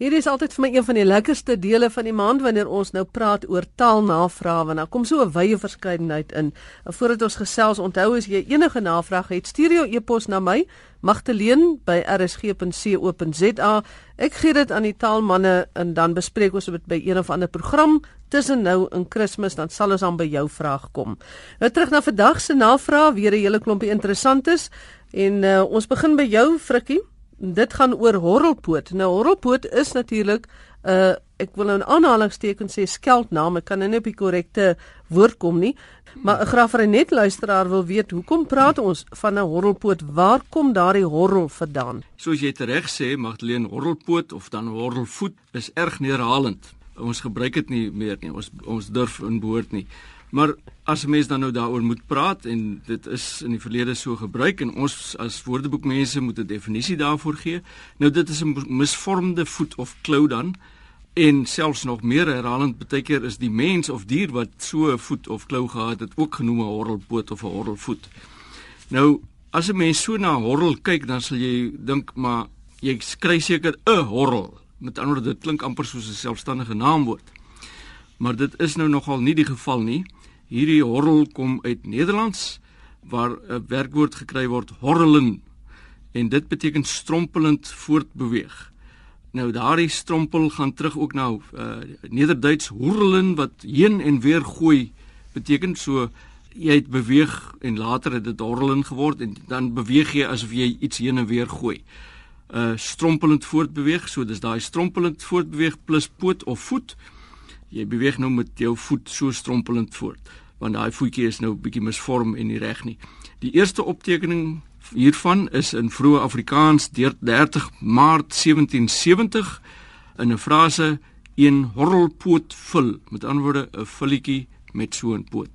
Hierdie is altyd vir my een van die lekkerste dele van die maand wanneer ons nou praat oor taalnavrae want daar kom so 'n wye verskeidenheid in. En voordat ons gesels, onthou as jy enige navraag het, stuur jou e-pos na my magteleen@rsg.co.za. Ek gee dit aan die taalmanne en dan bespreek ons dit by een of ander program tussen nou en Kersfees dan sal ons dan by jou vraag kom. Nou terug na vandag se navraag, weer 'n hele klompie interessantes en uh, ons begin by jou Frikkie dit gaan oor horrelpoot. Nou horrelpoot is natuurlik 'n uh, ek wil nou 'n aanhalingstekens sê skeldnaam. Ek kan nou nie op die korrekte woord kom nie. Maar 'n graafry net luisteraar wil weet hoekom praat ons van 'n horrelpoot? Waar kom daardie horrel vandaan? Soos jy tereg sê, Magdalene, horrelpoot of dan horrelvoet is erg neerhalend. Ons gebruik dit nie meer nie. Ons ons durf in behoort nie. Maar as 'n mens dan nou daaroor moet praat en dit is in die verlede so gebruik en ons as woordeboekmense moet 'n definisie daarvoor gee. Nou dit is 'n misvormde voet of klou dan en selfs nog meer herhalend baie keer is die mens of dier wat so 'n voet of klou gehad het ook genoem 'n horrelpoot of 'n horrelvoet. Nou as 'n mens so na horrel kyk dan sal jy dink maar jy skry seker 'n horrel. Met ander woorde dit klink amper soos 'n selfstandige naamwoord. Maar dit is nou nogal nie die geval nie. Hierdie horrel kom uit Nederlands waar 'n werkwoord gekry word horrelen en dit beteken strompelend voortbeweeg. Nou daardie strompel gaan terug ook na uh, Nederduits horrelen wat heen en weer gooi beteken so jy het beweeg en later het dit horrelen geword en dan beweeg jy asof jy iets heen en weer gooi. Uh strompelend voortbeweeg, so dis daai strompelend voortbeweeg plus poot of voet. Jy beweeg nou met jou voet so strompelend voort want daai voetjie is nou bietjie misvorm en nie reg nie. Die eerste optekening hiervan is in vroeë Afrikaans deur 30 Maart 1770 in 'n frase een horrelpoot vul met ander woorde 'n vulletjie met so 'n poot.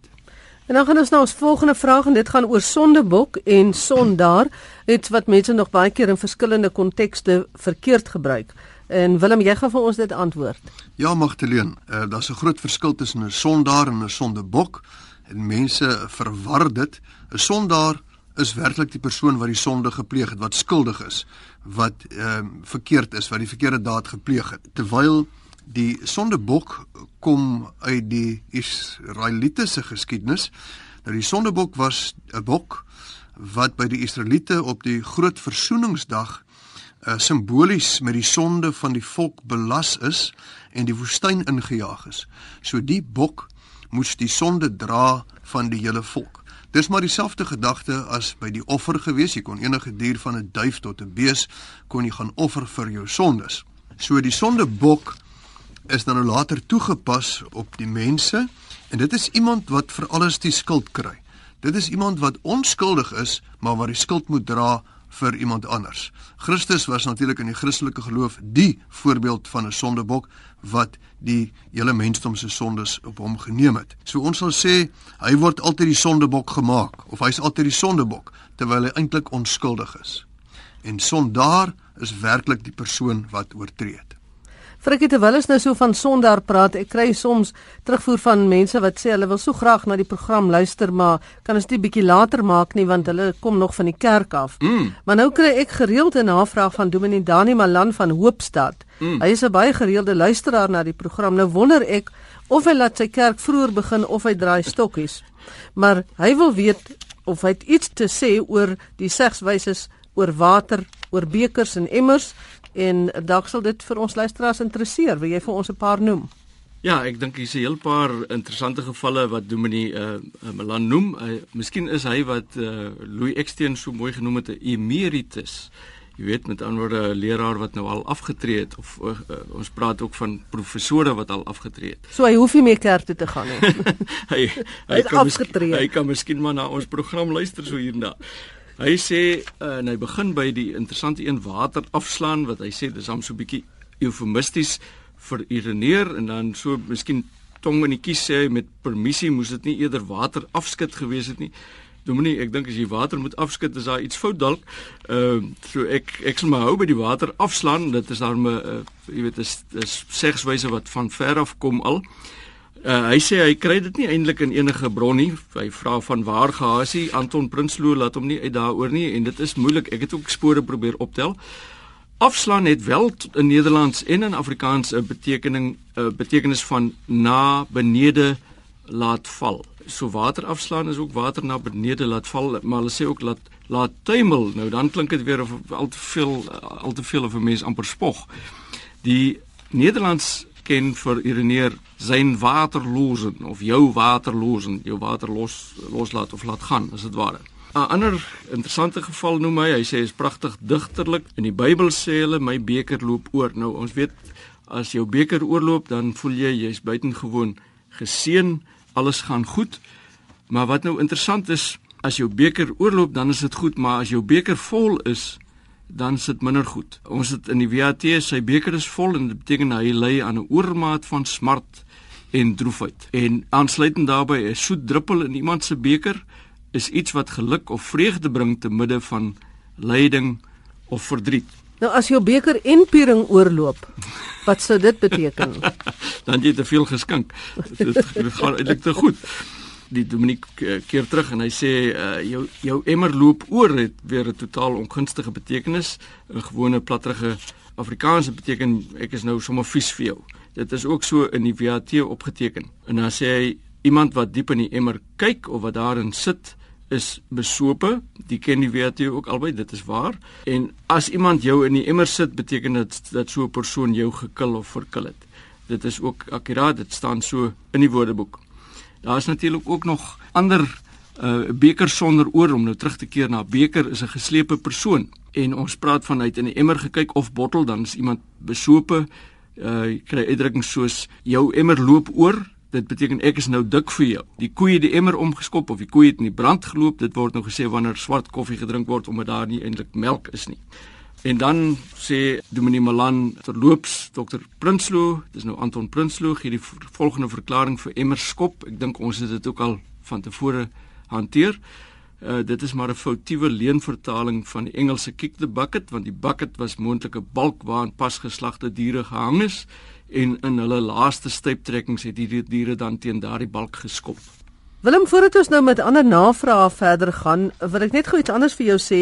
En dan gaan ons na ons volgende vraag en dit gaan oor sondebok en sondaar, iets wat mense nog baie keer in verskillende kontekste verkeerd gebruik. En Willem, jy gaan vir ons dit antwoord. Ja, Magdalene, uh, daar's 'n groot verskil tussen 'n sondaar en 'n sondebok. En mense verwar dit. 'n Sondaar is werklik die persoon wat die sonde gepleeg het, wat skuldig is, wat ehm uh, verkeerd is, wat die verkeerde daad gepleeg het. Terwyl die sondebok kom uit die Israelitiese geskiedenis. Nou die sondebok was 'n bok wat by die Israeliete op die groot versoeningsdag uh, simbolies met die sonde van die volk belas is en die woestyn ingejaag is. So die bok moes die sonde dra van die hele volk. Dis maar dieselfde gedagte as by die offer gewees. Jy kon enige dier van 'n duif tot 'n bees kon jy gaan offer vir jou sondes. So die sondebok is dan nou later toegepas op die mense en dit is iemand wat vir alles die skuld kry. Dit is iemand wat onskuldig is, maar wat die skuld moet dra vir iemand anders. Christus was natuurlik in die Christelike geloof die voorbeeld van 'n sondebok wat die hele mensdom se sondes op hom geneem het. So ons sal sê hy word altyd die sondebok gemaak of hy's altyd die sondebok terwyl hy eintlik onskuldig is. En sondaar is werklik die persoon wat oortree het. Frikkie terwyl ons nou so van Sondag praat, ek kry soms terugvoer van mense wat sê hulle wil so graag na die program luister, maar kan ons dit bietjie later maak nie want hulle kom nog van die kerk af. Mm. Maar nou kry ek gereeld 'n navraag van Dominee Dani Malan van Hoopstad. Mm. Hy is 'n baie gereelde luisteraar na die program. Nou wonder ek of hy laat sy kerk vroeër begin of hy draai stokkies. Maar hy wil weet of hy iets te sê oor die segswyses oor water, oor bekers en emmers en dalk sal dit vir ons luisteraars interesseer. Wil jy vir ons 'n paar noem? Ja, ek dink hier's 'n heel paar interessante gevalle wat Dominee uh, Milan noem. Uh, miskien is hy wat uh, Louis Eksteen so mooi genoem het 'n emeritus. Jy weet met ander woorde 'n leraar wat nou al afgetree het of uh, uh, ons praat ook van professore wat al afgetree het. So hy hoef nie meer kerk toe te gaan nie. hy hy, hy kan afgetree. Hy kan miskien maar na ons program luister so hierna. Hy sê uh, en hy begin by die interessante een water afslaan wat hy sê dis hom so bietjie eufemisties vir ireneer en dan so miskien tong in die kies sê hy met permissie moes dit nie eerder water afskud gewees het nie. Dominee, ek dink as jy water moet afskud is daar iets fout dalk. Ehm uh, so ek ek sal maar hou by die water afslaan. Dit is daarmee uh, jy weet is is segswyse wat van ver af kom al. Uh, hy sê hy kry dit nie eintlik in enige bron nie. Hy vra van waar gehasie Anton Prinsloo laat hom nie uit daaroor nie en dit is moeilik. Ek het ook spore probeer optel. afslaan het wel in Nederlands en in Afrikaans 'n betekening 'n betekenis van na benede laat val. So water afslaan is ook water na benede laat val, maar hulle sê ook laat laat tuimel. Nou dan klink dit weer of al te veel al te veel of 'n mens amper spog. Die Nederlands ken vir ireneer zijn waterlozen of jou waterlozen, jou water los loslaat of laat gaan, as dit ware. 'n Ander interessante geval noem hy, hy sê is pragtig digterlik. In die Bybel sê hulle my beker loop oor. Nou ons weet as jou beker oorloop, dan voel jy jy's buitengewoon geseën, alles gaan goed. Maar wat nou interessant is, as jou beker oorloop, dan is dit goed, maar as jou beker vol is, dan sit minder goed. Ons het in die WAT sy beker is vol en dit beteken hy ly aan 'n oormaat van smart en droefheid. En aansluitend daarbey 'n soet druppel in iemand se beker is iets wat geluk of vreugde bring te midde van lyding of verdriet. Nou as jou beker en piering oorloop, wat sou dit beteken? dan jy te veel geskink. Dit, dit gaan eintlik te goed die Dominiek eh, keer terug en hy sê uh, jou jou emmer loop oor het weer 'n totaal ongunstige betekenis. 'n Gewone platterige Afrikaanse beteken ek is nou sommer vies vir jou. Dit is ook so in die VAT opgeteken. En dan sê hy iemand wat diep in die emmer kyk of wat daarin sit is besope. Die ken die VAT ook albei, dit is waar. En as iemand jou in die emmer sit, beteken dit dat so 'n persoon jou gekil of verkil het. Dit is ook akkuraat, dit staan so in die Woordeboek. Daar is natuurlik ook nog ander uh beker sonder oor om nou terug te keer na beker is 'n geslepe persoon. En ons praat van uit in die emmer gekyk of bottel dan is iemand besope uh jy kry uitdrukkings soos jou emmer loop oor dit beteken ek is nou dik vir jou. Die koei het die emmer omgeskop of die koei het in die brand geloop dit word nou gesê wanneer swart koffie gedrink word omdat daar nie eintlik melk is nie En dan sê Dominee Malan terloops Dr Prinsloo, dis nou Anton Prinsloo gee die volgende verklaring vir Emmerskop. Ek dink ons het dit ook al van tevore hanteer. Uh dit is maar 'n foutiewe leenvertaling van die Engelse kick the bucket want die bucket was moontlik 'n balk waarin pasgeslagte diere gehang is en in hulle laaste styptrekkings het hierdie diere dan teen daardie balk geskop. Willem, voordat ons nou met ander navrae verder gaan, wil ek net gou iets anders vir jou sê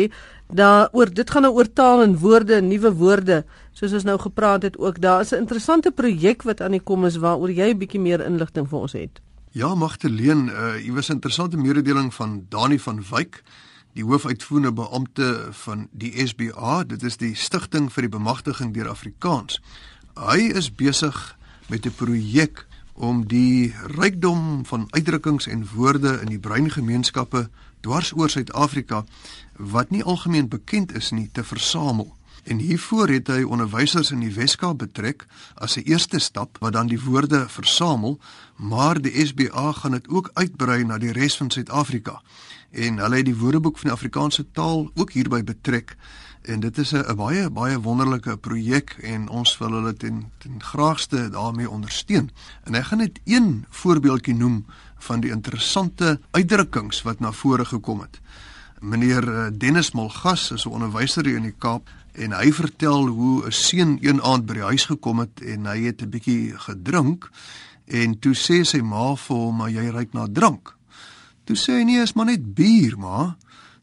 daaroor dit gaan nou oor taal en woorde, nuwe woorde, soos ons nou gepraat het ook. Daar is 'n interessante projek wat aan die kom is waaroor jy 'n bietjie meer inligting vir ons het. Ja, Magteleen, uh hier was 'n interessante mededeling van Dani van Wyk, die hoofuitvoerende beampte van die SBA, dit is die Stichting vir die Bemagtiging deur Afrikaans. Hy is besig met 'n projek om die rykdom van uitdrukkings en woorde in die breingemeenskappe dwars oor Suid-Afrika wat nie algemeen bekend is nie te versamel. En hiervoor het hy onderwysers in die Weskaap betrek as 'n eerste stap wat dan die woorde versamel, maar die SBA gaan dit ook uitbrei na die res van Suid-Afrika. En hulle het die Woordeboek van die Afrikaanse taal ook hierby betrek. En dit is 'n baie baie wonderlike projek en ons wil hulle ten, ten graagste daarmee ondersteun. En ek gaan net een voorbeeldjie noem van die interessante uitdrukkings wat na vore gekom het. Meneer eh, Dennis Molgas is 'n onderwyser hier in die Kaap en hy vertel hoe 'n seun een aand by die huis gekom het en hy het 'n bietjie gedrink en toe sê sy ma vir hom maar jy ruik na drank. Toe sê hy nee, is maar net bier, ma.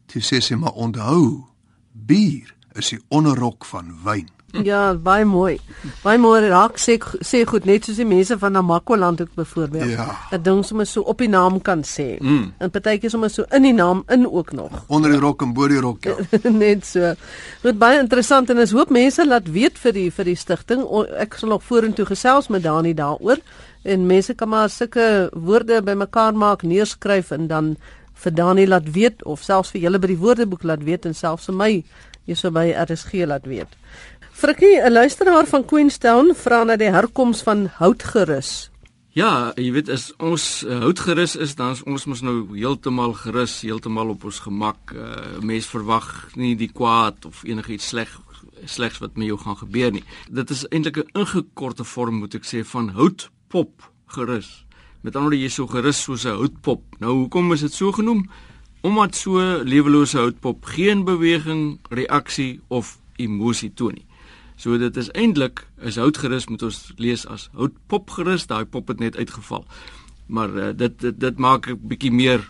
Toe sê sy maar onthou, bier is die onderrok van wyn. Ja, baie mooi. Baie mooi raak sê sê goed net soos die mense van Namakoland ook byvoorbeeld. Ja. Dat ding sommer so op die naam kan sê. Mm. En partykeer sommer so in die naam in ook nog. Onder die rok en bo die rok ja. net so. Dit baie interessant en is hoop mense laat weet vir die vir die stigting. Ek sal nog vorentoe gesels met Dani daaroor en mense kan maar sulke woorde bymekaar maak, neerskryf en dan vir Dani laat weet of selfs vir julle by die woordeboek laat weet en selfs vir my hierso by RSG laat weet. Frikkie, 'n luisteraar van Queenstown vra na die herkoms van houtgerus. Ja, jy weet as ons uh, houtgerus is, dan is ons mos nou heeltemal gerus, heeltemal op ons gemak. Uh, mens verwag nie die kwaad of enigiets sleg slegs wat met jou gaan gebeur nie. Dit is eintlik 'n ingekorte vorm moet ek sê van houtpop gerus. Met ander woorde jy so gerus soos 'n houtpop. Nou hoekom is dit so genoem? Omdat so lewelose houtpop geen beweging, reaksie of emosie toon nie. So dit is eintlik is houtgerus moet ons lees as houtpopgerus, daai pop het net uitgeval. Maar uh, dit, dit dit maak 'n bietjie meer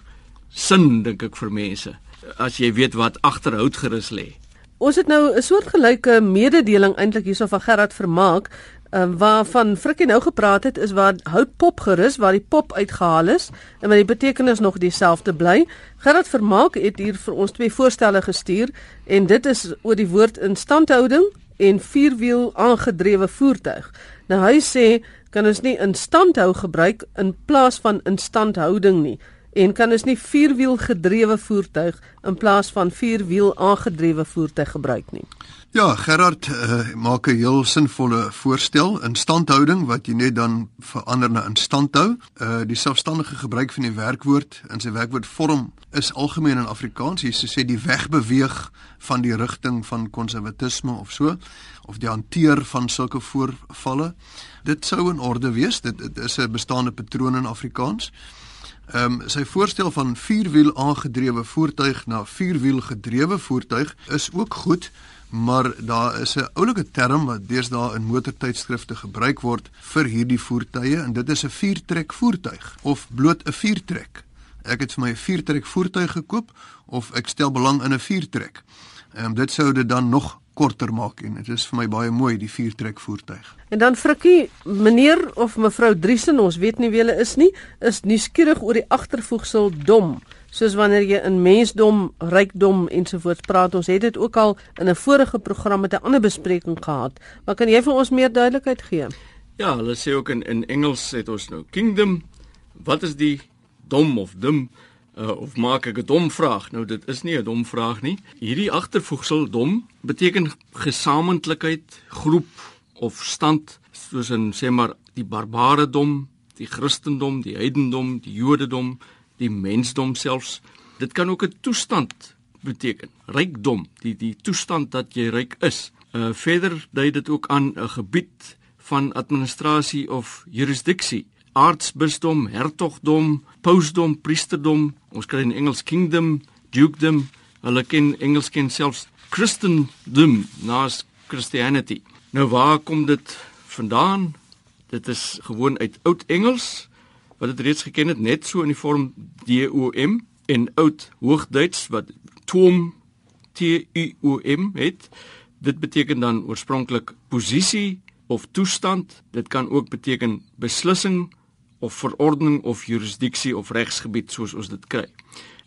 sin dink ek vir mense as jy weet wat agter houtgerus lê. Ons het nou 'n soortgelyke mededeling eintlik hierso van Gerard Vermaak uh, waarvan Frikkie nou gepraat het is waar houtpop gerus waar die pop uitgehaal is en maar die betekenis nog dieselfde bly. Gerard Vermaak het hier vir ons twee voorstelle gestuur en dit is oor die woord instandhouding en vierwiel aangedrewe voertuig. Nou hy sê kan ons nie instandhou gebruik in plaas van instandhouding nie en kan ons nie vierwiel gedrewe voertuig in plaas van vierwiel aangedrewe voertuig gebruik nie. Ja, Gerard uh, maak 'n heel sinvolle voorstel in standhouding wat jy net dan verander na instandhou. Uh die selfstandige gebruik van die werkwoord in sy werkwoordvorm is algemeen in Afrikaans. Jy sê die wegbeweeg van die rigting van konservatisme of so of die hanteer van sulke voorvalle. Dit sou in orde wees. Dit, dit is 'n bestaande patroon in Afrikaans. Ehm um, sy voorstel van vierwiel aangedrewe voertuig na vierwiel gedrewe voertuig is ook goed maar daar is 'n oulike term wat deesdae in motortydskrifte gebruik word vir hierdie voertuie en dit is 'n viertrek voertuig of bloot 'n viertrek. Ek het vir my 'n viertrek voertuig gekoop of ek stel belang in 'n viertrek. Ehm um, dit sou dit dan nog korter maak en dit is vir my baie mooi die viertrek voertuig. En dan Frikkie, meneer of mevrou Driesen, ons weet nie wie hulle is nie, is nuuskierig oor die agtervoegsel dom soos wanneer jy in mensdom, rykdom ensovoorts praat. Ons het dit ook al in 'n vorige program met 'n ander bespreking gehad. Maar kan jy vir ons meer duidelikheid gee? Ja, hulle sê ook in in Engels het ons nou kingdom. Wat is die dom of dim uh, of maak ek 'n dom vraag? Nou dit is nie 'n dom vraag nie. Hierdie agtervoegsel dom beteken gesamentlikheid, groep of stand, soos in sê maar die barbare dom, die Christendom, die heidendom, die Jodendom, die mensdom selfs. Dit kan ook 'n toestand beteken. Rykdom, die die toestand dat jy ryk is. Uh verder dui dit ook aan 'n gebied van administrasie of jurisdiksie. Aartsbisdom, hertogdom, pausdom, priesterdom. Ons kry in Engels kingdom, dukedom. Hulle ken Engels ken selfs Christendom, naas Christianity. Nou waar kom dit vandaan? Dit is gewoon uit Oud Engels wat dit reeds geken het net so in die vorm DOM en oud Hoogduits wat TOM T U O M het. Dit beteken dan oorspronklik posisie of toestand. Dit kan ook beteken beslissing of verordening of jurisdiksie of regsgebied soos ons dit kry.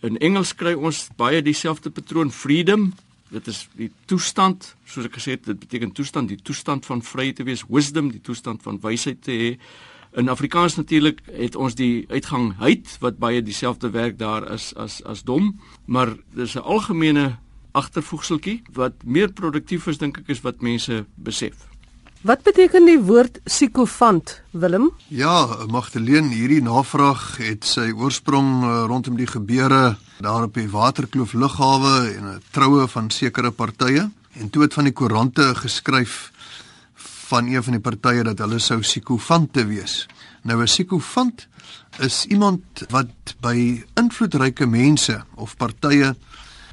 In Engels kry ons baie dieselfde patroon freedom. Dit is die toestand, soos ek gesê het, dit beteken toestand, die toestand van vryheid te wees, wisdom, die toestand van wysheid te hê. In Afrikaans natuurlik het ons die uitgang heid wat baie dieselfde werk daar is as as dom, maar dis 'n algemene agtervoegseltjie wat meer produktief is dink ek is wat mense besef. Wat beteken die woord psikofant, Willem? Ja, Magdalene, hierdie navraag het sy oorsprong uh, rondom die gebeure daar op die Waterkloof lughawe en 'n troue van sekere partye en toe het van die koerante geskryf van een van die partye dat hulle sou psikofante wees. Nou 'n psikofant is iemand wat by invloedryke mense of partye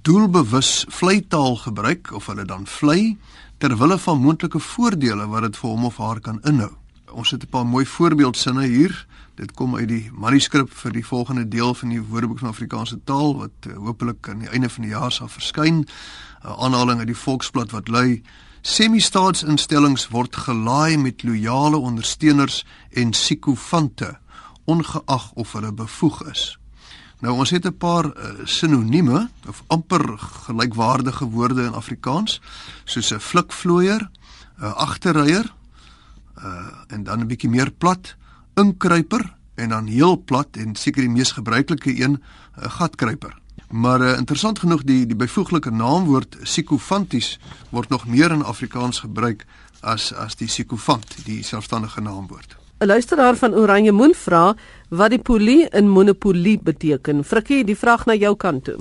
doelbewus vleitaal gebruik of hulle dan vlei ter wille van moontlike voordele wat dit vir hom of haar kan inhou. Ons het 'n paar mooi voorbeeldsinne hier. Dit kom uit die manuskrip vir die volgende deel van die Woordeboek van Afrikaanse taal wat uh, hopelik aan die einde van die jaar sal verskyn. 'n Aanhaling uit die Volksblad wat lui Semi-staatsinstellings word gelaai met loyale ondersteuners en psikofante ongeag of hulle bevoeg is. Nou ons het 'n paar uh, sinonieme of amper gelykwaardige woorde in Afrikaans soos 'n flikvlooier, 'n agterryer, uh en dan 'n bietjie meer plat, inkruiper en dan heel plat en seker die mees gebruikelike een, 'n gatkruiper. Maar uh, interessant genoeg die die byvoeglike naamwoord psicofanties word nog meer in Afrikaans gebruik as as die psicofant, die selfstandige naamwoord. 'n Luisteraar van Oranje Moon vra wat die polie in monopolie beteken. Frikkie, die vraag na jou kant toe.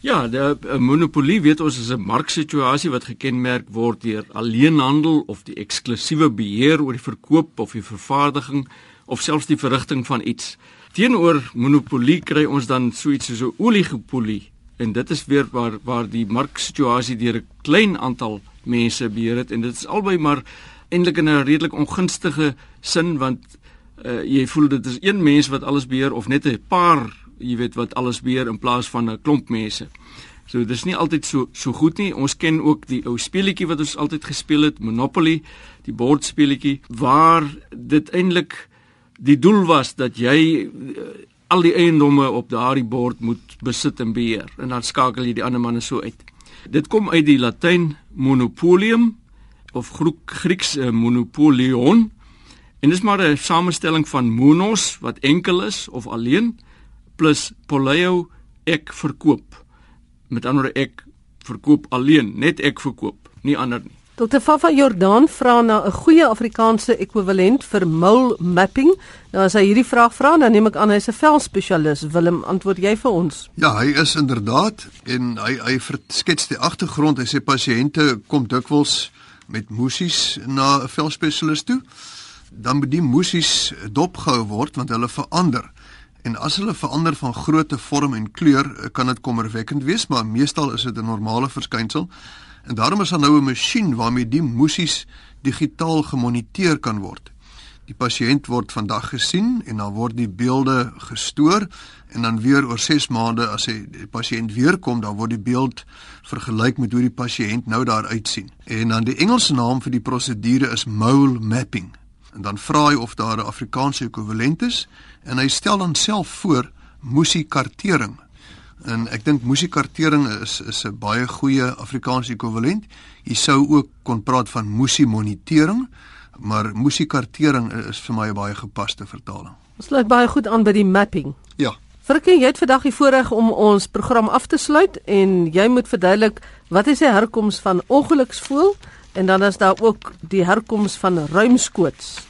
Ja, 'n monopolie weet ons is 'n marksituasie wat gekenmerk word deur alleenhandel of die eksklusiewe beheer oor die verkoop of die vervaardiging of selfs die verrigting van iets. Teenoor monopolie kry ons dan so iets soos 'n oligopolie en dit is weer waar waar die marksituasie deur 'n klein aantal mense beheer het en dit is albei maar eintlik in 'n redelik ongunstige sin want uh, jy voel dit is een mens wat alles beheer of net 'n paar jy weet wat alles beheer in plaas van 'n klomp mense. So dis nie altyd so so goed nie. Ons ken ook die ou speletjie wat ons altyd gespeel het, Monopoly, die bordspeletjie waar dit eintlik die doel was dat jy uh, al die eiendomme op daardie bord moet besit en beheer en dan skakel jy die ander manne so uit. Dit kom uit die Latyn monopolium of Grieks uh, monopolion en dis maar 'n samestelling van monos wat enkel is of alleen plus poleo ek verkoop. Met ander woorde ek verkoop alleen, net ek verkoop, nie ander nie. Dr. Fafa Jordan vra na 'n goeie Afrikaanse ekwivalent vir mole mapping. Nou as hy hierdie vraag vra, dan neem ek aan hy's 'n velspesialis. Willem, antwoord jy vir ons? Ja, hy is inderdaad en hy hy skets die agtergrond. Hy sê pasiënte kom dikwels met musies na 'n velspesialis toe. Dan moet die musies dopgehou word want hulle verander. En as hulle verander van grootte, vorm en kleur, eh, kan dit kommerwekkend wees, maar meestal is dit 'n normale verskynsel. En daarom is daar nou 'n masjien waarmee die musies digitaal gemoniteer kan word. Die pasiënt word vandag gesien en dan word die beelde gestoor en dan weer oor 6 maande as hy die pasiënt weer kom, dan word die beeld vergelyk met hoe die pasiënt nou daar uitsien. En dan die Engelse naam vir die prosedure is mole mapping en dan vra hy of daar 'n Afrikaanse ekwivalent is en hy stel dan self voor musiekartering. En ek dink musiekartering is is 'n baie goeie Afrikaanse ekwivalent. Jy sou ook kon praat van musiemonitering, maar musiekartering is vir my 'n baie gepaste vertaling. Ons sluit baie goed aan by die mapping. Ja. Virkie, jy het vandag die voorreg om ons program af te sluit en jy moet verduidelik wat is die herkoms van ongeluksvoel? En dan is daar ook die herkoms van ruimskoots.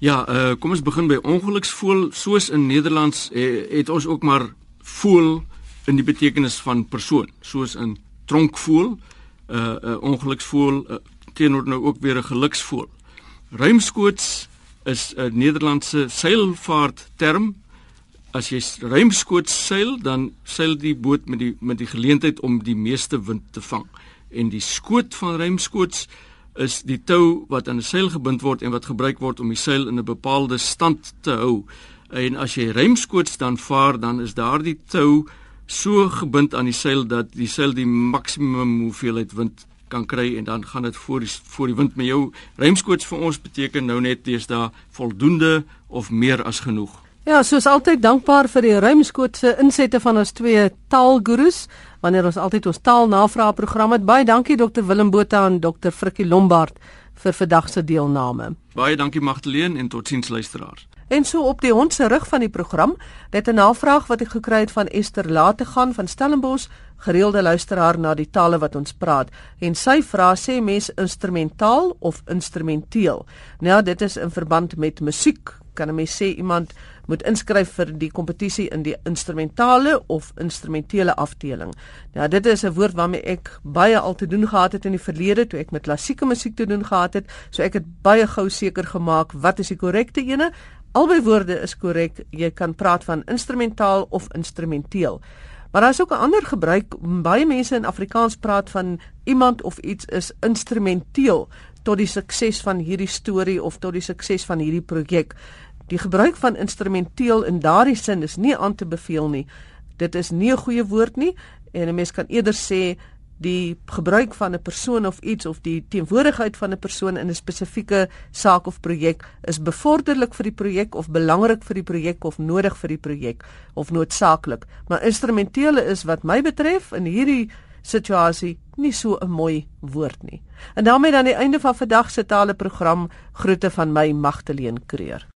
Ja, uh, kom ons begin by ongeluksvoel. Soos in Nederlands uh, het ons ook maar voel in die betekenis van persoon, soos in tronkvoel, 'n uh, uh, ongeluksvoel uh, teenoor nou ook weer 'n geluksvoel. Ruimskoots is 'n Nederlandse seilvaart term. As jy ruimskoots seil, dan seil die boot met die met die geleentheid om die meeste wind te vang en die skoot van ruimskoots is die tou wat aan 'n seil gebind word en wat gebruik word om die seil in 'n bepaalde stand te hou. En as jy ruimskoots dan vaar, dan is daardie tou so gebind aan die seil dat die seil die maksimum hoeveelheid wind kan kry en dan gaan dit voor die voor die wind met jou. Ruimskoots vir ons beteken nou net deesdae voldoende of meer as genoeg. Ja, soos altyd dankbaar vir die ruimskootse insette van ons twee taalgurus wanneer ons altyd ons taalnavraag program het. Baie dankie Dr Willem Botha en Dr Frikkie Lombard vir vandag se deelname. Baie dankie Magdalene en totsiens luisteraars. En so op die hond se rug van die program, dit 'n navraag wat ek gekry het van Esther Lategan van Stellenbosch, gereelde luisteraar na die tale wat ons praat. En sy vra sê mens instrumentaal of instrumenteel? Nou dit is in verband met musiek. Kan 'n mens sê iemand moet inskryf vir die kompetisie in die instrumentale of instrumentele afdeling. Nou dit is 'n woord waarmee ek baie al te doen gehad het in die verlede toe ek met klassieke musiek te doen gehad het, so ek het baie gou seker gemaak wat is die korrekte ene. Albei woorde is korrek. Jy kan praat van instrumentaal of instrumenteel. Maar daar is ook 'n ander gebruik. Baie mense in Afrikaans praat van iemand of iets is instrumenteel tot die sukses van hierdie storie of tot die sukses van hierdie projek. Die gebruik van instrumenteel in daardie sin is nie aan te beveel nie. Dit is nie 'n goeie woord nie en 'n mens kan eerder sê die gebruik van 'n persoon of iets of die teenwoordigheid van 'n persoon in 'n spesifieke saak of projek is bevorderlik vir die projek of belangrik vir die projek of nodig vir die projek of noodsaaklik. Maar instrumentele is wat my betref in hierdie situasie nie so 'n mooi woord nie. En daarmee dan die einde van vandag se tale program. Groete van my Magtleen Creer.